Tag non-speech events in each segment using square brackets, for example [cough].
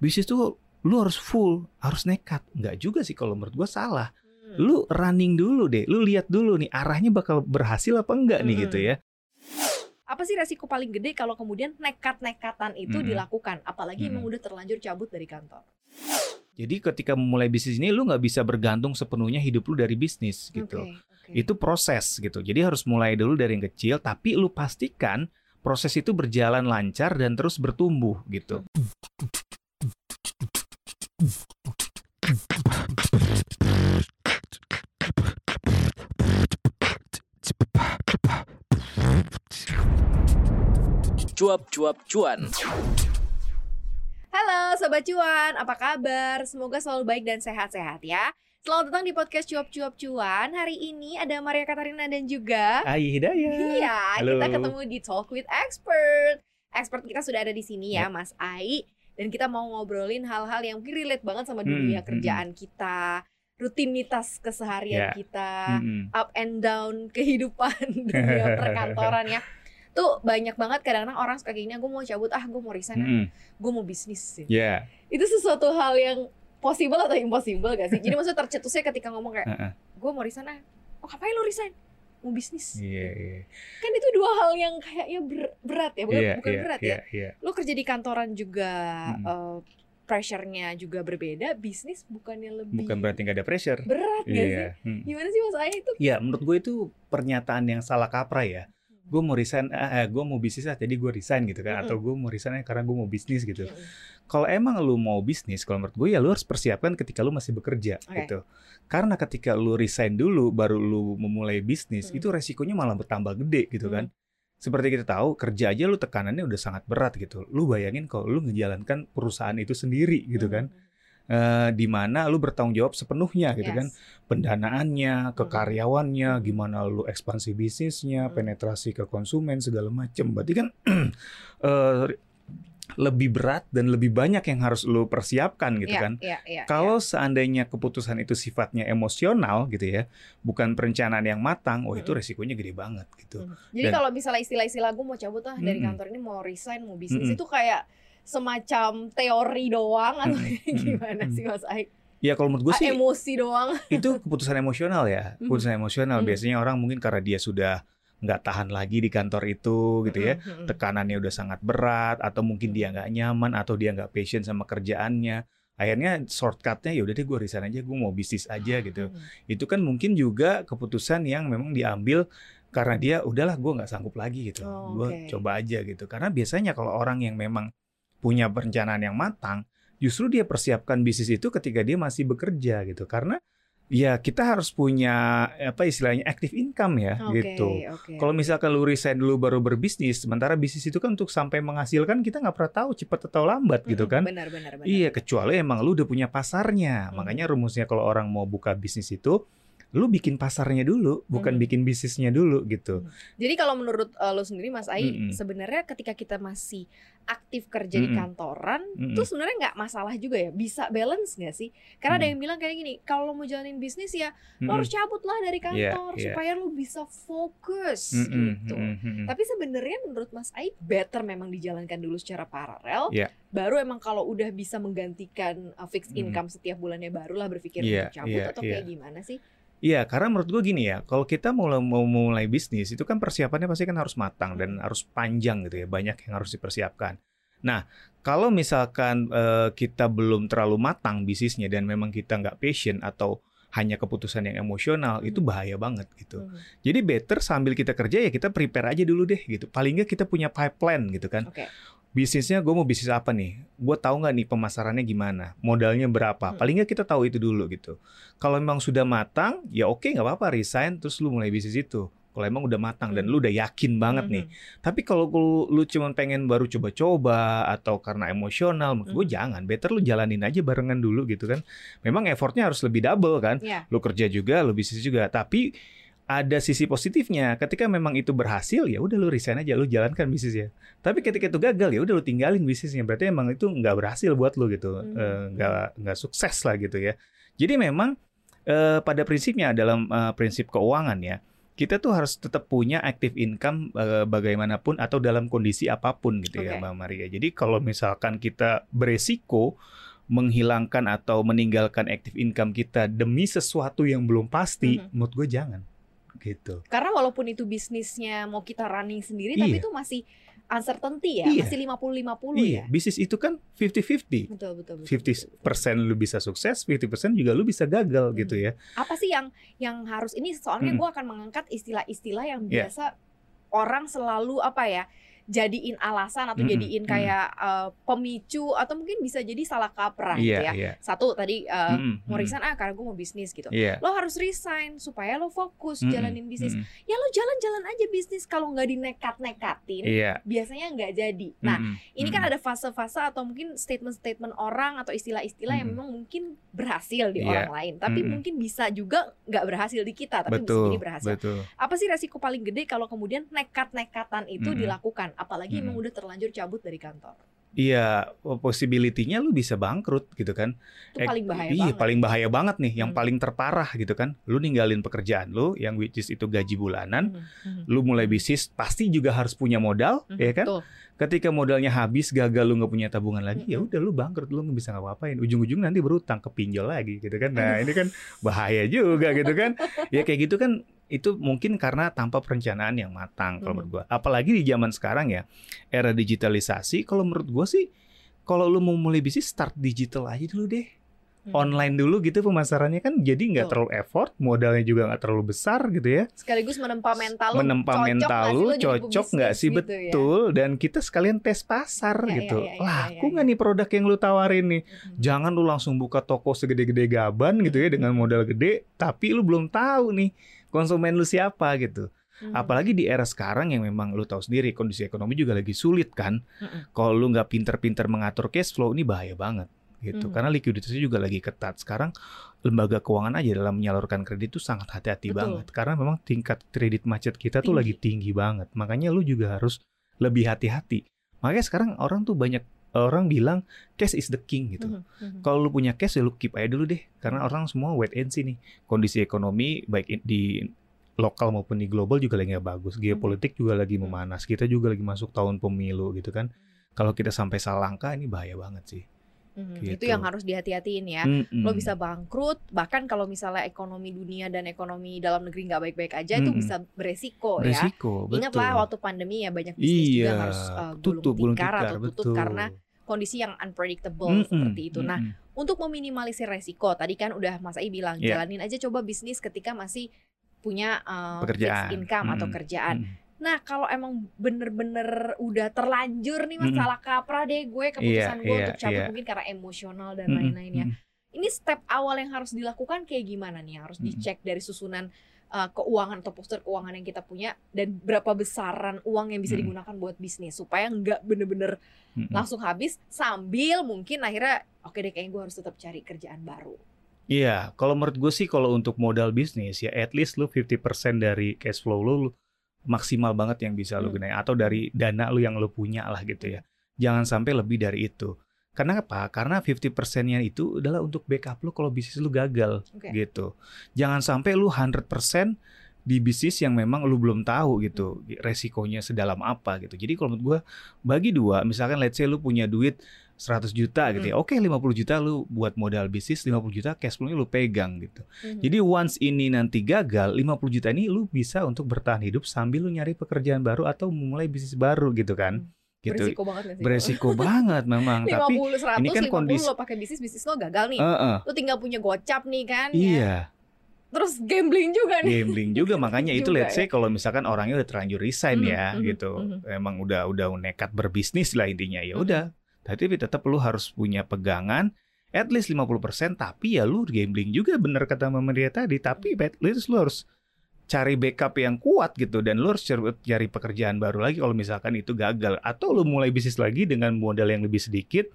bisnis tuh lu harus full, harus nekat. Nggak juga sih kalau menurut gue salah. Hmm. Lu running dulu deh, lu lihat dulu nih arahnya bakal berhasil apa enggak nih Mm-mm. gitu ya. Apa sih resiko paling gede kalau kemudian nekat-nekatan itu Mm-mm. dilakukan, apalagi emang Mm-mm. udah terlanjur cabut dari kantor? Jadi ketika memulai bisnis ini lu nggak bisa bergantung sepenuhnya hidup lu dari bisnis gitu. Oke, oke. Itu proses gitu. Jadi harus mulai dulu dari yang kecil, tapi lu pastikan proses itu berjalan lancar dan terus bertumbuh gitu. Cuap-cuap cuan. Halo Sobat Cuan, apa kabar? Semoga selalu baik dan sehat-sehat ya. Selamat datang di podcast Cuap-Cuap Cuan. Hari ini ada Maria Katarina dan juga Ayi Hidayah. Iya, Halo. kita ketemu di Talk with Expert. Expert kita sudah ada di sini ya, Yap. Mas Ai. Dan kita mau ngobrolin hal-hal yang mungkin relate banget sama Hmm, dunia hmm, kerjaan kita, rutinitas keseharian Ya. kita, Mm-mm. up and down [laughs] kehidupan dunia [laughs] perkantoran ya. Tuh banyak banget kadang-kadang orang suka kayak gini, gue mau cabut, ah gue mau resign, Mm-mm. gue mau bisnis. sih. Ya. Itu sesuatu hal yang possible atau impossible gak sih? Jadi [laughs] maksudnya tercetusnya ketika ngomong kayak, gue mau resign ah. Oh ngapain lo resign? Mau bisnis. Iya, iya. Kan itu dua hal yang kayaknya ber- berat ya, bukan, Iya, bukan iya, berat iya, ya. iya. Lo kerja di kantoran juga Mm. eh, pressure-nya juga berbeda, bisnis bukannya lebih Bukan berarti nggak ada pressure. berat gak sih? Iya. Mm. Gimana sih Mas Ayah itu? Ya, menurut gue itu pernyataan yang salah kaprah ya. Gue mau resign, eh, gue mau bisnis ah, jadi gue resign gitu kan. Atau gue mau resign karena gue mau bisnis gitu. Mm-mm. Kalau emang lu mau bisnis, kalau menurut gue ya lu harus persiapkan ketika lu masih bekerja Oke. gitu. Karena ketika lu resign dulu, baru lu memulai bisnis, Hmm. itu resikonya malah bertambah gede gitu kan. Seperti kita tahu, kerja aja lu tekanannya udah sangat berat gitu. Lu bayangin kalau lu menjalankan perusahaan itu sendiri gitu kan. Eh, di mana lu bertanggung jawab sepenuhnya gitu Yes. kan. Pendanaannya, ke Hmm. karyawannya, gimana lu ekspansi bisnisnya, Hmm. penetrasi ke konsumen segala macem. Berarti kan [clears throat] eh, lebih berat dan lebih banyak yang harus lu persiapkan gitu Iya, kan. Iya, iya. Kalau seandainya keputusan itu sifatnya emosional gitu ya, bukan perencanaan yang matang, oh itu resikonya gede banget gitu. Hmm. Jadi kalau misalnya istilah-istilah gue mau cabut ah dari Mm-mm. kantor ini mau resign mau bisnis Mm-mm. itu kayak semacam teori doang atau Mm-mm. [laughs] gimana sih Mas Ai? Ya kalau menurut gue Ah, sih emosi doang. [laughs] itu keputusan emosional ya, Mhm. keputusan emosional. Mhm. Biasanya orang mungkin karena dia sudah nggak tahan lagi di kantor itu gitu ya, tekanannya udah sangat berat atau mungkin dia nggak nyaman atau dia nggak passion sama kerjaannya. Akhirnya shortcutnya ya udah deh gue resign aja, gue mau bisnis aja gitu. Mm. Itu kan mungkin juga keputusan yang memang diambil karena dia udahlah gue nggak sanggup lagi gitu, Oh, gue coba aja gitu. Karena biasanya kalau orang yang memang punya perencanaan yang matang, justru dia persiapkan bisnis itu ketika dia masih bekerja gitu. Karena ya kita harus punya apa istilahnya active income ya Oke, gitu. oke. Kalau misalkan lu resign dulu baru berbisnis, sementara bisnis itu kan untuk sampai menghasilkan kita nggak pernah tahu cepat atau lambat gitu Mm-mm, kan. Benar, benar, benar. Iya, kecuali emang lu udah punya pasarnya. Hmm. Makanya rumusnya kalau orang mau buka bisnis itu, lu bikin pasarnya dulu, bukan Hmm. bikin bisnisnya dulu gitu. Jadi kalau menurut uh, lo sendiri Mas Ai, Mm-mm. sebenarnya ketika kita masih aktif kerja di Mm-mm. kantoran, Mm-mm. itu sebenarnya nggak masalah juga ya, bisa balance nggak sih? Karena ada Mm. yang bilang kayak gini, kalau lo mau jalanin bisnis ya, lo Mm-mm. harus cabut lah dari Iya, kantor iya. supaya lo bisa fokus Mm-mm, gitu. mm-mm. Tapi sebenarnya menurut Mas Ai better memang dijalankan dulu secara paralel. Iya. Baru emang kalau udah bisa menggantikan uh, fixed Mm. income setiap bulannya barulah berpikir untuk cabut iya, atau iya. kayak gimana sih? Iya, karena menurut gue gini ya, kalau kita mau mau mulai bisnis itu kan persiapannya pasti kan harus matang dan Hmm. harus panjang gitu ya, banyak yang harus dipersiapkan. Nah, kalau misalkan eh, kita belum terlalu matang bisnisnya dan memang kita nggak passion atau hanya keputusan yang emosional, itu Hmm. bahaya banget gitu. Hmm. Jadi better sambil kita kerja ya kita prepare aja dulu deh gitu. Paling nggak kita punya pipeline gitu kan. Oke. Bisnisnya gue mau bisnis apa nih? Gue tahu nggak nih pemasarannya gimana? Modalnya berapa? Hmm. Paling nggak kita tahu itu dulu gitu. Kalau memang sudah matang, ya oke nggak apa-apa resign terus lu mulai bisnis itu. Kalau emang udah matang dan Hmm. lu udah yakin banget nih. Mhm. Tapi kalau lu, lu cuma pengen baru coba-coba atau karena emosional, menurut gue Hmm. jangan. Better lu jalanin aja barengan dulu gitu kan. Memang effortnya harus lebih double kan Iya. lu kerja juga, lu bisnis juga. Tapi ada sisi positifnya. Ketika memang itu berhasil, ya udah lu resign aja, lu jalankan bisnisnya. Tapi ketika itu gagal, ya udah lu tinggalin bisnisnya. Berarti emang itu nggak berhasil buat lu gitu, Hmm. Eh, nggak nggak sukses lah gitu ya. Jadi memang eh, pada prinsipnya dalam eh, prinsip keuangan ya, kita tuh harus tetap punya active income bagaimanapun atau dalam kondisi apa pun gitu ya Oke. Mbak Maria. Jadi kalau misalkan kita beresiko menghilangkan atau meninggalkan active income kita demi sesuatu yang belum pasti, Mhm. menurut gue jangan gitu. Karena walaupun itu bisnisnya mau kita running sendiri, tapi Iya. itu masih uncertainty ya, Iya. masih 50-50 Iya, ya. bisnis itu kan 50-50. Betul, betul, betul. 50% lu bisa sukses, 50% juga lu bisa gagal gitu ya. Apa sih yang yang harus ini soalnya Mm-mm. gue akan mengangkat istilah-istilah yang Iya. biasa orang selalu apa ya jadiin alasan atau Mm-mm, jadiin kayak eh, pemicu atau mungkin bisa jadi salah kaprah gitu Iya, ya. iya. Satu tadi eh, Mm-mm, mau resign ah karena gue mau bisnis gitu. Iya. Lo harus resign supaya lo fokus Mm-mm, jalanin bisnis. mm-mm. Ya lo jalan-jalan aja bisnis kalau nggak dinekat-nekatin Iya. biasanya nggak jadi. Nah, Mm-mm, ini kan ada fase-fase atau mungkin statement-statement orang atau istilah-istilah yang Mm-mm. memang mungkin berhasil di Iya. orang lain, tapi Mm-mm. mungkin bisa juga nggak berhasil di kita, tapi bisa betul, jadi berhasil. betul. Apa sih resiko paling gede kalau kemudian nekat-nekatan itu Mm-mm. dilakukan, apalagi emang Mm-mm. udah terlanjur cabut dari kantor? Iya, possibility-nya lu bisa bangkrut gitu kan. Itu paling bahaya iya, banget. paling bahaya banget nih, yang Hmm. paling terparah gitu kan. Lu ninggalin pekerjaan lu yang which is itu gaji bulanan, Mhm, mhm. lu mulai bisnis pasti juga harus punya modal, Mhm, ya kan? betul. Ketika modalnya habis, gagal lu nggak punya tabungan lagi, ya Mm-mm. udah lu bangkrut, lu nggak bisa ngapa-ngapain. Ujung-ujung nanti berutang ke pinjol lagi gitu kan. Nah, ini kan [laughs] bahaya juga gitu kan. Ya kayak gitu kan itu mungkin karena tanpa perencanaan yang matang kalau menurut gua. Apalagi di zaman sekarang ya, era digitalisasi, kalau menurut gua sih kalau lu mau mulai bisnis start digital aja dulu deh. Mhm. Online dulu gitu pemasarannya kan jadi nggak terlalu effort, modalnya juga nggak terlalu besar gitu ya. Sekaligus menempa mental lu. Menempa cocok mental lu cocok nggak sih gitu ya? betul dan kita sekalian tes pasar Ya, gitu. ya, ya, ya, Laku ya, nggak nih produk yang lu tawarin nih? Mhm. Jangan lu langsung buka toko segede-gede gaban gitu ya dengan modal gede, tapi lu belum tahu nih konsumen lu siapa gitu. Mhm. Apalagi di era sekarang yang memang lu tahu sendiri kondisi ekonomi juga lagi sulit kan. Mhm. Kalau lu nggak pinter-pinter mengatur cash flow ini bahaya banget gitu. Mhm. Karena likuiditasnya juga lagi ketat. Sekarang lembaga keuangan aja dalam menyalurkan kredit itu sangat hati-hati banget. Karena memang tingkat kredit macet kita tuh Tinggi. lagi tinggi banget. Makanya lu juga harus lebih hati-hati. Makanya sekarang orang tuh banyak orang bilang cash is the king gitu. Mhm, mhm. Kalau lu punya cash ya lu keep aja dulu deh. Karena orang semua wait and see nih. Kondisi ekonomi baik di lokal maupun di global juga lagi nggak bagus. Geopolitik juga lagi Hmm. memanas. Kita juga lagi masuk tahun pemilu gitu kan. Kalau kita sampai salah langkah ini bahaya banget sih. Mhm. gitu. Itu yang harus dihati-hatiin ya. Mm-mm. Lo bisa bangkrut, bahkan kalau misalnya ekonomi dunia dan ekonomi dalam negeri nggak baik-baik aja itu Mm-mm. bisa beresiko, ya. Beresiko, betul. Ingatlah waktu pandemi ya banyak bisnis iya, juga harus uh, tutup, gulung tikar tikar, atau tutup betul. karena kondisi yang unpredictable Mm-mm, seperti itu. Nah, mm-mm. untuk meminimalisir resiko, tadi kan udah Mas Ai bilang Iya. jalanin aja coba bisnis ketika masih punya uh, Pekerjaan. fixed income atau Mm-mm, kerjaan. mm-mm. Nah, kalau emang bener-bener udah terlanjur nih mas Mm-mm. salah kaprah deh gue keputusan Iya, gue iya, untuk cabut iya. mungkin karena emosional dan lain-lain ya. Ini step awal yang harus dilakukan kayak gimana nih? Harus dicek dari susunan uh, keuangan atau postur keuangan yang kita punya dan berapa besaran uang yang bisa digunakan buat bisnis supaya nggak bener-bener langsung habis sambil mungkin akhirnya oke deh kayaknya gue harus tetap cari kerjaan baru. Iya, kalau menurut gue sih kalau untuk modal bisnis ya at least lu 50% dari cash flow lu, lu maksimal banget yang bisa lu Hmm. gunain atau dari dana lu yang lu punya lah gitu ya. Jangan sampai lebih dari itu. Karena apa? Karena 50%-nya itu adalah untuk backup lu kalau bisnis lu gagal Oke. gitu. Jangan sampai lu 100% di bisnis yang memang lu belum tahu gitu resikonya sedalam apa gitu. Jadi kalau menurut gua bagi dua, misalkan let's say lu punya duit 100 juta gitu ya. Oke, 50 juta lu buat modal bisnis, 50 juta cash flow-nya lu pegang gitu. Mhm. Jadi once ini nanti gagal, 50 juta ini lu bisa untuk bertahan hidup sambil lu nyari pekerjaan baru atau memulai bisnis baru gitu kan. Gitu. beresiko banget gak sih? Beresiko [laughs] banget memang, 50 tapi 100 ini kan 50 kondisi- lo pakai bisnis bisnis lo gagal nih. Heeh, Lo tinggal punya gocap nih kan ya. iya, Terus gambling juga nih. gambling juga [laughs] makanya itu Juga let's say kalau misalkan orangnya udah terlanjur resign Mhm, ya mhm, gitu. mhm. Emang udah udah nekat berbisnis lah intinya ya Mhm. udah. Tapi tetap lu harus punya pegangan at least 50% tapi ya lu gambling juga bener kata Mama tadi tapi at least lu harus cari backup yang kuat gitu dan lu harus cari, pekerjaan baru lagi kalau misalkan itu gagal atau lu mulai bisnis lagi dengan modal yang lebih sedikit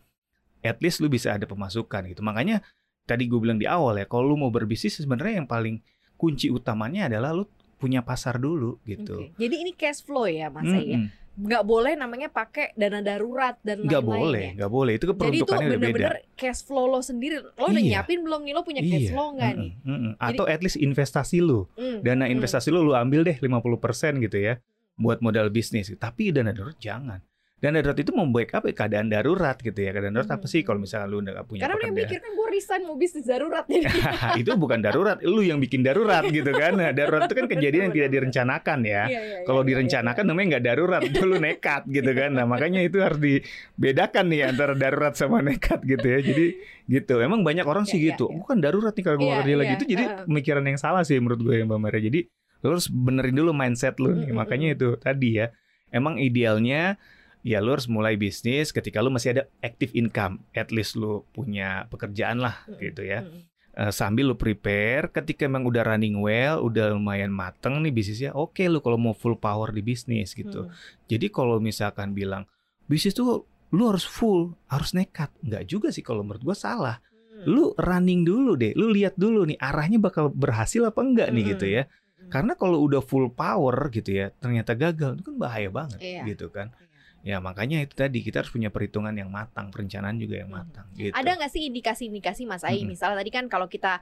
at least lu bisa ada pemasukan gitu makanya tadi gue bilang di awal ya kalau lu mau berbisnis sebenarnya yang paling kunci utamanya adalah lu punya pasar dulu gitu Oke. Jadi ini cash flow ya Mas Ai ya. Nggak boleh namanya pakai dana darurat dan nggak lain-lain boleh ya. nggak boleh itu Jadi itu bener-bener cash flow lo sendiri. Lo udah Iya. nyiapin belum nih? Lo punya cash Iya, flow nggak nih? mm-mm, mm-mm. atau at least investasi lu Hmm, dana hmm. investasi lu lu ambil deh 50% gitu ya buat modal bisnis tapi dana darurat jangan dana darurat itu membackup keadaan darurat gitu ya. Keadaan darurat apa Hmm. sih kalau misalnya lu nggak punya Karena pekerjaan? mikir kan gue resign mau bisnis darurat [laughs] [laughs] itu bukan darurat lu yang bikin darurat gitu kan. Nah, darurat itu kan kejadian yang tidak direncanakan ya. Iya, iya, kalau iya, iya, direncanakan namanya nggak darurat itu lu nekat gitu kan. Nah makanya itu harus dibedakan nih antara darurat sama nekat gitu ya. Jadi gitu. Emang banyak orang sih Iya, iya, gitu. iya. bukan darurat nih kalau gue Iya, kerja lagi. iya, itu jadi pemikiran yang salah sih menurut gue ya Mbak Maria. Jadi lu harus benerin dulu mindset lu nih. Mm, makanya itu tadi ya. Emang idealnya ya lu harus mulai bisnis ketika lu masih ada active income at least lu punya pekerjaan lah Mm, gitu ya hmm. Eh, sambil lu prepare ketika emang udah running well, udah lumayan mateng nih bisnisnya, oke lu kalau mau full power di bisnis gitu. Hmm. Jadi kalau misalkan bilang bisnis tuh lu harus full, harus nekat, nggak juga sih kalau menurut gua salah. Hmm. Lu running dulu deh, lu lihat dulu nih arahnya bakal berhasil apa enggak nih gitu ya. Hmm. Karena kalau udah full power gitu ya, ternyata gagal itu kan bahaya banget Iya. gitu kan. Iya. Ya makanya itu tadi kita harus punya perhitungan yang matang, perencanaan juga yang Hmm. matang gitu. Ada nggak sih indikasi-indikasi Mas Ai? Mm-mm. Misalnya tadi kan kalau kita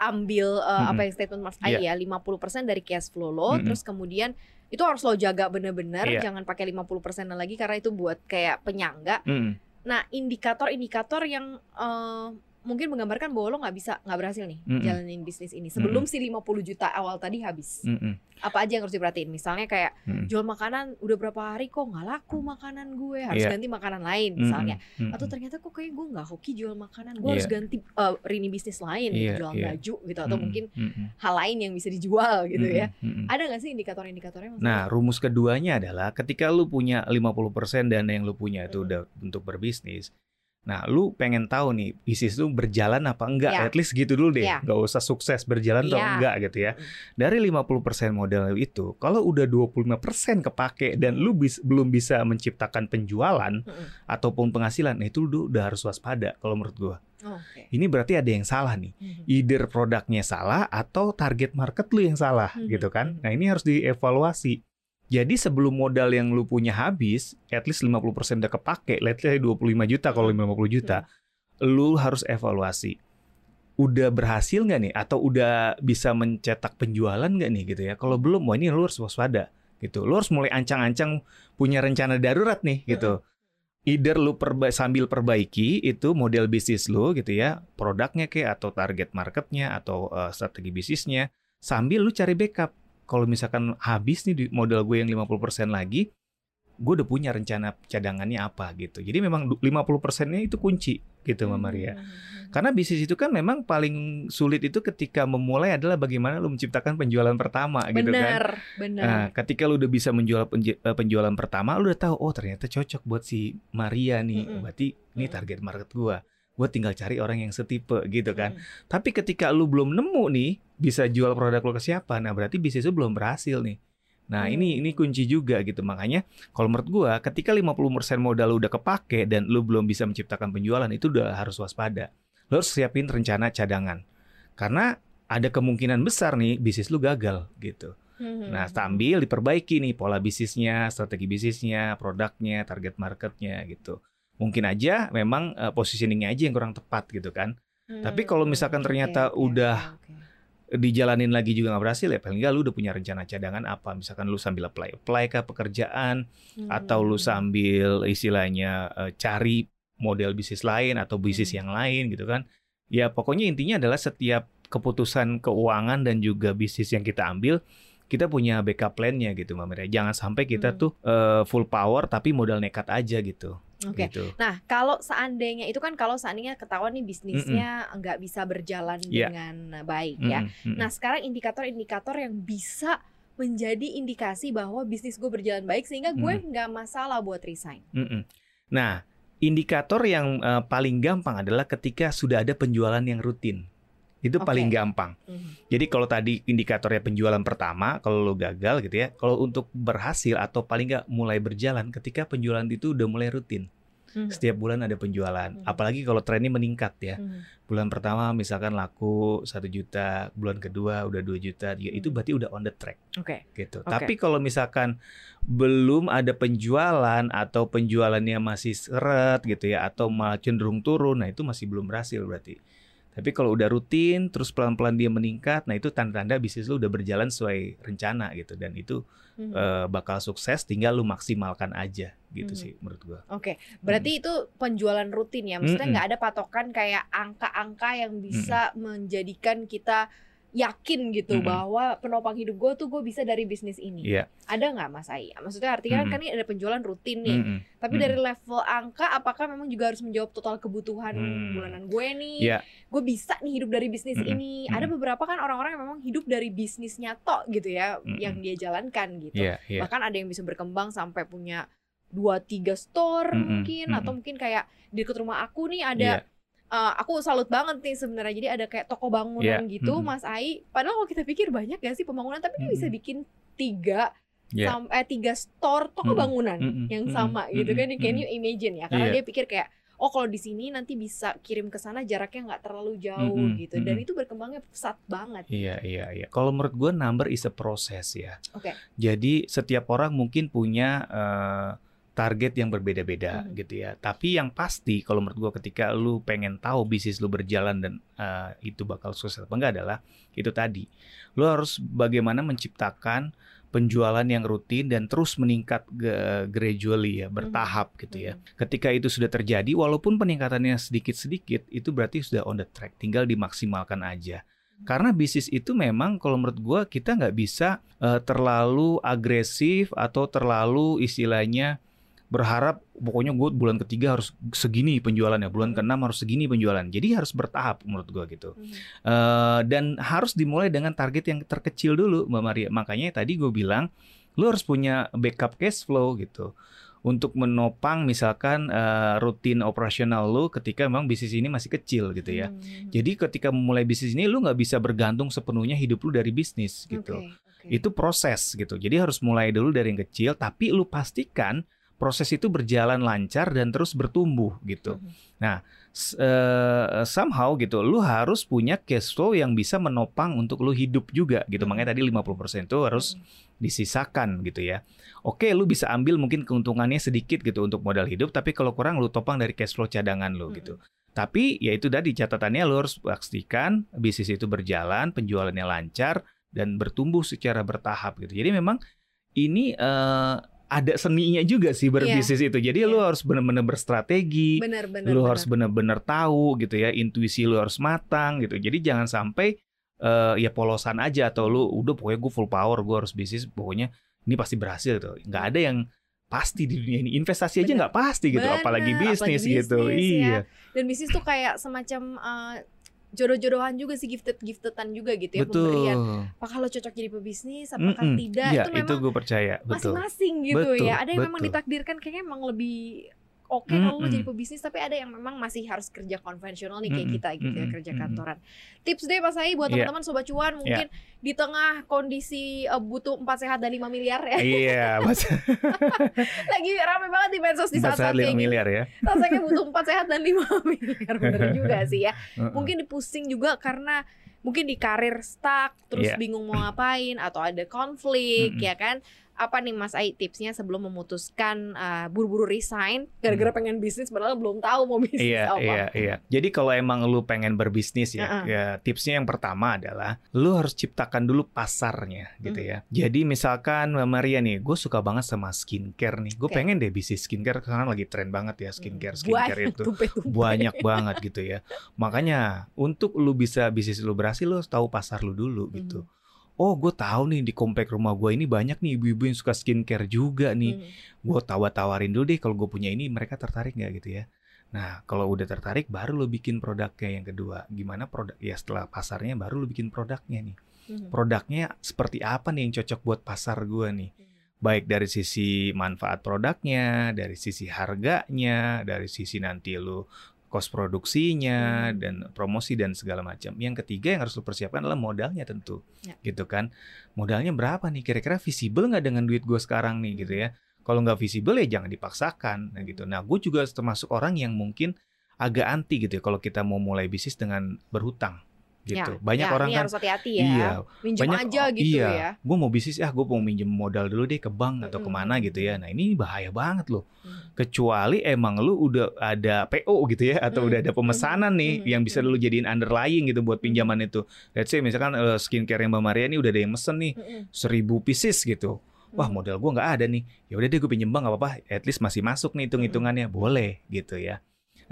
ambil uh, apa Mm-mm. yang statement Mas Ai ya 50% dari cash flow lo Mm-mm. terus kemudian itu harus lo jaga bener-bener Iya. jangan pakai 50% lagi karena itu buat kayak penyangga. Mm-mm. Nah, indikator-indikator yang eh, mungkin menggambarkan bahwa lo nggak bisa nggak berhasil nih Mm-mm. jalanin bisnis ini sebelum si 50 juta awal tadi habis. Mm-mm. Apa aja yang harus diperhatiin? Misalnya kayak Mm-mm. jual makanan udah berapa hari kok nggak laku makanan gue, harus Iya. ganti makanan lain misalnya. Mm-mm. Atau Mm-mm. ternyata kok kayak gue nggak hoki jual makanan, gue Iya. harus ganti eh, rini bisnis lain, gitu, Iya, jual iya. baju gitu atau Mm-mm. mungkin Mm-mm. hal lain yang bisa dijual gitu ya. Mm-mm. Ada nggak sih indikator-indikatornya? Nah, rumus keduanya adalah ketika lu punya 50% dana yang lu punya itu Mm-mm. udah untuk berbisnis. Nah, lu pengen tahu nih bisnis lu berjalan apa enggak? Ya. At least gitu dulu deh. Nggak usah sukses berjalan atau Ya. enggak gitu ya. Mm. Dari 50% modal itu, kalau udah 25% kepake dan lu bis- belum bisa menciptakan penjualan Mm-mm. ataupun penghasilan, nah itu lu udah harus waspada kalau menurut gua. Oke. Ini berarti ada yang salah nih. Mhm. Either produknya salah atau target market lu yang salah Mhm, gitu kan. Nah, ini harus dievaluasi. Jadi sebelum modal yang lu punya habis, at least 50% udah kepake, let's say 25 juta kalau Mhm. 50 juta, lu harus evaluasi. Udah berhasil nggak nih? Atau udah bisa mencetak penjualan nggak nih gitu ya? Kalau belum, wah ini lu harus waspada gitu. Lu harus mulai ancang-ancang punya rencana darurat nih gitu. Either lu perba- sambil perbaiki itu model bisnis lu gitu ya, produknya kayak atau target marketnya atau eh, strategi bisnisnya, sambil lu cari backup. Kalau misalkan habis nih di modal gue yang 50% lagi, gue udah punya rencana cadangannya apa gitu. Jadi memang du- 50%-nya itu kunci gitu Mbak Maria. Mhm. Karena bisnis itu kan memang paling sulit itu ketika memulai adalah bagaimana lu menciptakan penjualan pertama gitu kan. Bener, bener. Nah, ketika lu udah bisa menjual eh, penjualan pertama, lu udah tahu oh ternyata cocok buat si Maria nih. Mm-mm. Berarti ini target market gua. Gua tinggal cari orang yang setipe gitu kan. Mhm. Tapi ketika lu belum nemu nih bisa jual produk lu ke siapa, nah berarti bisnis lu belum berhasil nih. Nah, ini ini Hmm. kunci juga gitu. Makanya kalau menurut gua ketika 50% modal lu udah kepake dan lu belum bisa menciptakan penjualan itu udah harus waspada. Lu harus siapin rencana cadangan. Karena ada kemungkinan besar nih bisnis lu gagal gitu. Mhm. Nah, sambil diperbaiki nih pola bisnisnya, strategi bisnisnya, produknya, target marketnya gitu. Mungkin aja memang eh, positioningnya aja yang kurang tepat gitu kan. tapi kalau misalkan Hmm, ternyata oke, udah oke. Dijalanin lagi juga nggak berhasil ya paling nggak lu udah punya rencana cadangan apa. Misalkan lu sambil apply apply ke pekerjaan atau lu Hmm. sambil istilahnya eh, cari model bisnis lain atau bisnis Hmm. yang lain gitu kan. Ya pokoknya intinya adalah setiap keputusan keuangan dan juga bisnis yang kita ambil kita punya backup plan-nya gitu Mbak Mira. Jangan sampai kita Hmm. tuh eh, full power tapi modal nekat aja gitu. Oke. Gitu. Nah, kalau seandainya itu kan kalau seandainya ketahuan nih bisnisnya nggak bisa berjalan Iya. dengan baik ya. Mm-mm, mm-mm. Nah, sekarang indikator-indikator yang bisa menjadi indikasi bahwa bisnis gue berjalan baik sehingga gue nggak masalah buat resign. Nah, indikator yang eh, paling gampang adalah ketika sudah ada penjualan yang rutin. Itu Oke. paling gampang. Mhm. Jadi kalau tadi indikatornya penjualan pertama, kalau lo gagal gitu ya, kalau untuk berhasil atau paling nggak mulai berjalan ketika penjualan itu udah mulai rutin. Mhm. Setiap bulan ada penjualan. Hmm. Apalagi kalau trennya meningkat ya. Mhm. Bulan pertama misalkan laku satu juta, bulan kedua udah 2 juta, tiga, itu Hmm. berarti udah on the track Oke. gitu. Oke. Tapi kalau misalkan belum ada penjualan atau penjualannya masih seret gitu ya atau malah cenderung turun, nah itu masih belum berhasil berarti. Tapi kalau udah rutin terus pelan-pelan dia meningkat, nah itu tanda-tanda bisnis lu udah berjalan sesuai rencana gitu dan itu Mhm. eh, bakal sukses tinggal lu maksimalkan aja gitu Mhm. sih menurut gua. Oke, berarti itu penjualan rutin ya. Maksudnya nggak ada patokan kayak angka-angka yang bisa menjadikan kita yakin gitu Mm-mm. bahwa penopang hidup gue tuh gue bisa dari bisnis ini. Iya. Ada nggak Mas Ai? Maksudnya artinya Mm-mm. kan ini ada penjualan rutin nih. Mm-mm. Tapi Mm-mm. dari level angka, apakah memang juga harus menjawab total kebutuhan Hmm. bulanan gue nih? Iya. Gue bisa nih hidup dari bisnis Mm-mm. ini. Ada Mm-mm. beberapa kan orang-orang yang memang hidup dari bisnisnya tok gitu ya, Mm-mm. yang dia jalankan gitu. Iya, iya. Bahkan ada yang bisa berkembang sampai punya dua tiga store Mm-mm, mungkin mm-mm. atau mungkin kayak di dekat rumah aku nih ada Iya. Eh, aku salut banget nih sebenarnya. Jadi ada kayak toko bangunan Iya, gitu mm-mm. Mas Ai. Padahal kalau kita pikir banyak ya sih pembangunan? Tapi dia bisa bikin tiga Iya. sam- eh tiga store toko Mm-mm, bangunan mm-mm, yang sama gitu kan. Can you imagine ya? Karena Iya. dia pikir kayak oh kalau di sini nanti bisa kirim ke sana jaraknya nggak terlalu jauh Mm-mm, gitu. Dan mm-mm. itu berkembangnya pesat banget. Iya, iya, iya. Kalau menurut gue number is a process ya. Oke. Jadi setiap orang mungkin punya eh, target yang berbeda-beda Mhm. gitu ya. Tapi yang pasti kalau menurut gue ketika lu pengen tahu bisnis lu berjalan dan eh, itu bakal sukses apa enggak adalah itu tadi. Lu harus bagaimana menciptakan penjualan yang rutin dan terus meningkat gradually ya, bertahap gitu ya. Mhm. Ketika itu sudah terjadi, walaupun peningkatannya sedikit-sedikit, itu berarti sudah on the track. Tinggal dimaksimalkan aja. Karena bisnis itu memang kalau menurut gua kita nggak bisa eh, terlalu agresif atau terlalu istilahnya berharap pokoknya gue bulan ketiga harus segini penjualannya, bulan Mhm. keenam harus segini penjualan. Jadi harus bertahap menurut gua gitu. Mhm. Eh, dan harus dimulai dengan target yang terkecil dulu, Mbak Maria. Makanya tadi gue bilang, lu harus punya backup cash flow gitu untuk menopang misalkan eh, rutin operasional lu ketika memang bisnis ini masih kecil gitu ya. Mhm. Jadi ketika memulai bisnis ini lu nggak bisa bergantung sepenuhnya hidup lu dari bisnis gitu. Oke, oke. Itu proses gitu. Jadi harus mulai dulu dari yang kecil, tapi lu pastikan proses itu berjalan lancar dan terus bertumbuh gitu Mhm. s- eh, somehow gitu lu harus punya cash flow yang bisa menopang untuk lu hidup juga gitu Mhm. makanya tadi 50% itu harus Mhm. disisakan gitu ya oke lu bisa ambil mungkin keuntungannya sedikit gitu untuk modal hidup tapi kalau kurang lu topang dari cash flow cadangan lu Mhm. gitu tapi ya itu tadi catatannya lu harus pastikan bisnis itu berjalan penjualannya lancar dan bertumbuh secara bertahap gitu jadi memang ini eh, ada seninya juga sih berbisnis itu. Jadi lu Iya. harus benar-benar berstrategi benar benar lu benar. harus benar-benar tahu gitu ya intuisi lu harus matang gitu. Jadi jangan sampai eh, ya polosan aja atau lu udah pokoknya gue full power gue harus bisnis pokoknya ini pasti berhasil gitu. Nggak ada yang pasti di dunia ini. Investasi aja nggak pasti gitu Benar, apalagi apalagi bisnis gitu. bisnis, ya. iya dan bisnis tuh kayak semacam uh, jodoh-jodohan juga sih gifted giftedan juga gitu ya betul. pemberian. Apakah lo cocok jadi pebisnis apakah Mm-mm. tidak? Iya, itu itu memang gue percaya masing-masing gitu Betul, ya ada yang memang betul. ditakdirkan kayaknya emang lebih oke kalau lo Mm-mm. jadi pebisnis tapi ada yang memang masih harus kerja konvensional nih kayak Mm-mm, kita gitu ya mm-mm, kerja mm-mm. kantoran tips deh Mas Ai buat Iya. teman-teman sobat cuan mungkin di tengah kondisi uh, butuh 4 sehat dan 5 miliar ya iya mas [laughs] lagi rame banget di medsos di empat saat-saat lima kayak miliar ya rasanya butuh 4 sehat dan 5 [laughs] miliar bener [laughs] juga sih ya mungkin dipusing juga karena mungkin di karir stuck terus Iya. bingung mau ngapain atau ada konflik Mm-mm. ya kan apa nih Mas Ai tipsnya sebelum memutuskan uh, buru-buru resign gara-gara pengen bisnis padahal belum tahu mau bisnis Hmm. Iya, apa iya, iya. Jadi kalau emang lu pengen berbisnis ya, Uh-uh. ya tipsnya yang pertama adalah lu harus ciptakan dulu pasarnya gitu Hmm. ya. Jadi misalkan Maria nih, gue suka banget sama skincare nih. Gue Oke. pengen deh bisnis skincare karena lagi tren banget ya skincare Hmm, skincare banyak itu. tumpe-tumpe. Banyak banget gitu ya. Makanya untuk lu bisa bisnis lu berhasil lu harus tahu pasar lu dulu gitu. Mhm. Oh, gue tahu nih di komplek rumah gue ini banyak nih ibu-ibu yang suka skincare juga nih Mhm. gue tawar-tawarin dulu deh kalau gue punya ini mereka tertarik nggak gitu ya nah kalau udah tertarik baru lo bikin produknya yang kedua gimana produk ya setelah pasarnya baru lo bikin produknya nih Mhm. produknya seperti apa nih yang cocok buat pasar gue nih Mhm. baik dari sisi manfaat produknya dari sisi harganya dari sisi nanti lo cost produksinya Hmm. dan promosi dan segala macam. Yang ketiga yang harus lo persiapkan adalah modalnya tentu, Ya. gitu kan? Modalnya berapa nih? Kira-kira visible nggak dengan duit gue sekarang nih, gitu ya? Kalau nggak visible ya jangan dipaksakan nah gitu. Nah, gue juga termasuk orang yang mungkin agak anti gitu ya kalau kita mau mulai bisnis dengan berhutang gitu. Banyak ya, orang kan harus hati-hati ya. iya, Minjem banyak aja gitu iya, ya. gue mau bisnis ah gue mau minjem modal dulu deh ke bank atau Mm-mm. ke mana gitu ya. Nah ini bahaya banget loh. Hmm. Kecuali emang lu udah ada PO gitu ya atau Mm. udah ada pemesanan nih Mm. yang bisa Mm. lu jadiin underlying gitu buat Mm. pinjaman itu. Let's say misalkan eh, skincare yang Mbak Maria ini udah ada yang mesen nih seribu pieces gitu. Wah Mm. modal gua nggak ada nih. Ya udah deh gue pinjem bank nggak apa-apa. At least masih masuk nih hitung-hitungannya boleh gitu ya.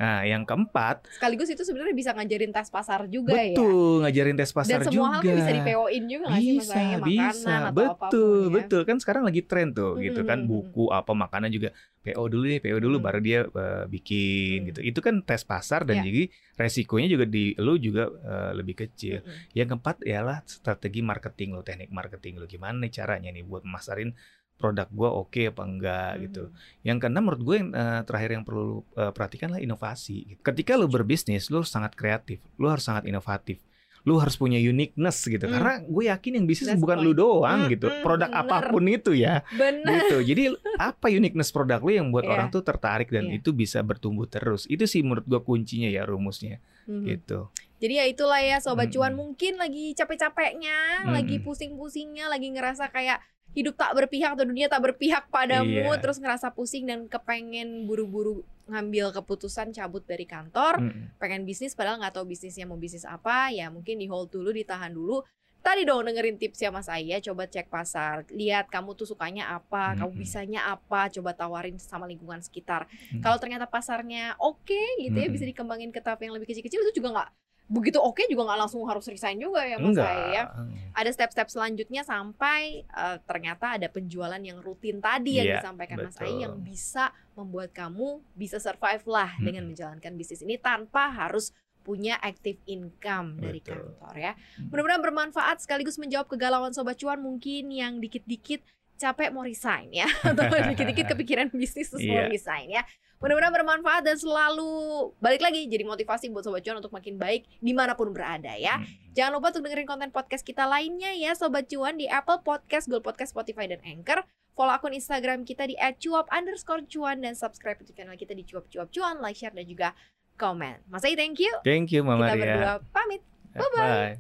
Nah yang keempat Sekaligus itu sebenarnya bisa ngajarin tes pasar juga ya. betul ngajarin tes pasar Dan semua hal juga. kan bisa di PO-in juga nggak sih bisa, misalnya makanan bisa, atau betul, apa pun ya. betul kan sekarang lagi tren tuh gitu kan Mm-mm. buku apa makanan juga PO dulu deh, PO dulu Mm. baru dia eh, bikin Mm. gitu. Itu kan tes pasar dan Ya. jadi resikonya juga di lu juga eh, lebih kecil. Mm-mm. Yang keempat ialah strategi marketing lo, teknik marketing lo gimana nih caranya nih buat memasarin produk gua oke apa enggak gitu. Mm. Yang keenam menurut gue yang eh, terakhir yang perlu lu eh, perhatikan lah inovasi. gitu. Ketika lu berbisnis, lu harus sangat kreatif, lu harus sangat inovatif. Lu harus punya uniqueness gitu. Hmm. Karena gue yakin yang bisnis That's bukan the lu doang Hmm, gitu. hmm, Produk bener. apa pun itu ya. Benar. Gitu. Jadi apa uniqueness produk lu yang buat Iya. orang tuh tertarik dan Iya. itu bisa bertumbuh terus. Itu sih menurut gue kuncinya ya rumusnya Mhm. gitu. Jadi ya itulah ya sobat Mm-mm. cuan mungkin lagi capek-capeknya, lagi Mm-mm. pusing-pusingnya, lagi ngerasa kayak hidup tak berpihak atau dunia tak berpihak padamu, Iya. terus ngerasa pusing dan kepengen buru-buru ngambil keputusan cabut dari kantor, Mm-mm. pengen bisnis padahal nggak tahu bisnisnya mau bisnis apa, ya mungkin di hold dulu, ditahan dulu. Tadi dong dengerin tipsnya Mas Aya, coba cek pasar, lihat kamu tuh sukanya apa, kamu Mm-mm. bisanya apa, coba tawarin sama lingkungan sekitar. Mm. Kalau ternyata pasarnya oke gitu ya, Mm-mm. bisa dikembangin ke tahap yang lebih kecil-kecil itu juga nggak begitu oke juga nggak langsung harus resign juga ya Mas Enggak. Aya ya. Ada step-step selanjutnya sampai eh, ternyata ada penjualan yang rutin tadi yang Iya, disampaikan Mas betul. Aya yang bisa membuat kamu bisa survive lah dengan Mm-mm. menjalankan bisnis ini tanpa harus punya active income dari Betul. kantor ya. Mm. Mudah-mudahan bermanfaat sekaligus menjawab kegalauan sobat cuan mungkin yang dikit-dikit capek mau resign ya [laughs] atau dikit-dikit kepikiran bisnis terus mau Iya. resign ya. Mudah-mudahan bermanfaat dan selalu balik lagi jadi motivasi buat sobat cuan untuk makin baik di mana pun berada ya. Mm. Jangan lupa untuk dengerin konten podcast kita lainnya ya Sobat Cuan di Apple Podcast, Google Podcast, Spotify, dan Anchor. Follow akun Instagram kita di @cuap underscore cuan dan subscribe YouTube channel kita di cuap cuap cuan, like, share, dan juga komen. Mas thank you. Thank you Mama kita berdua pamit. Bye-bye. Bye.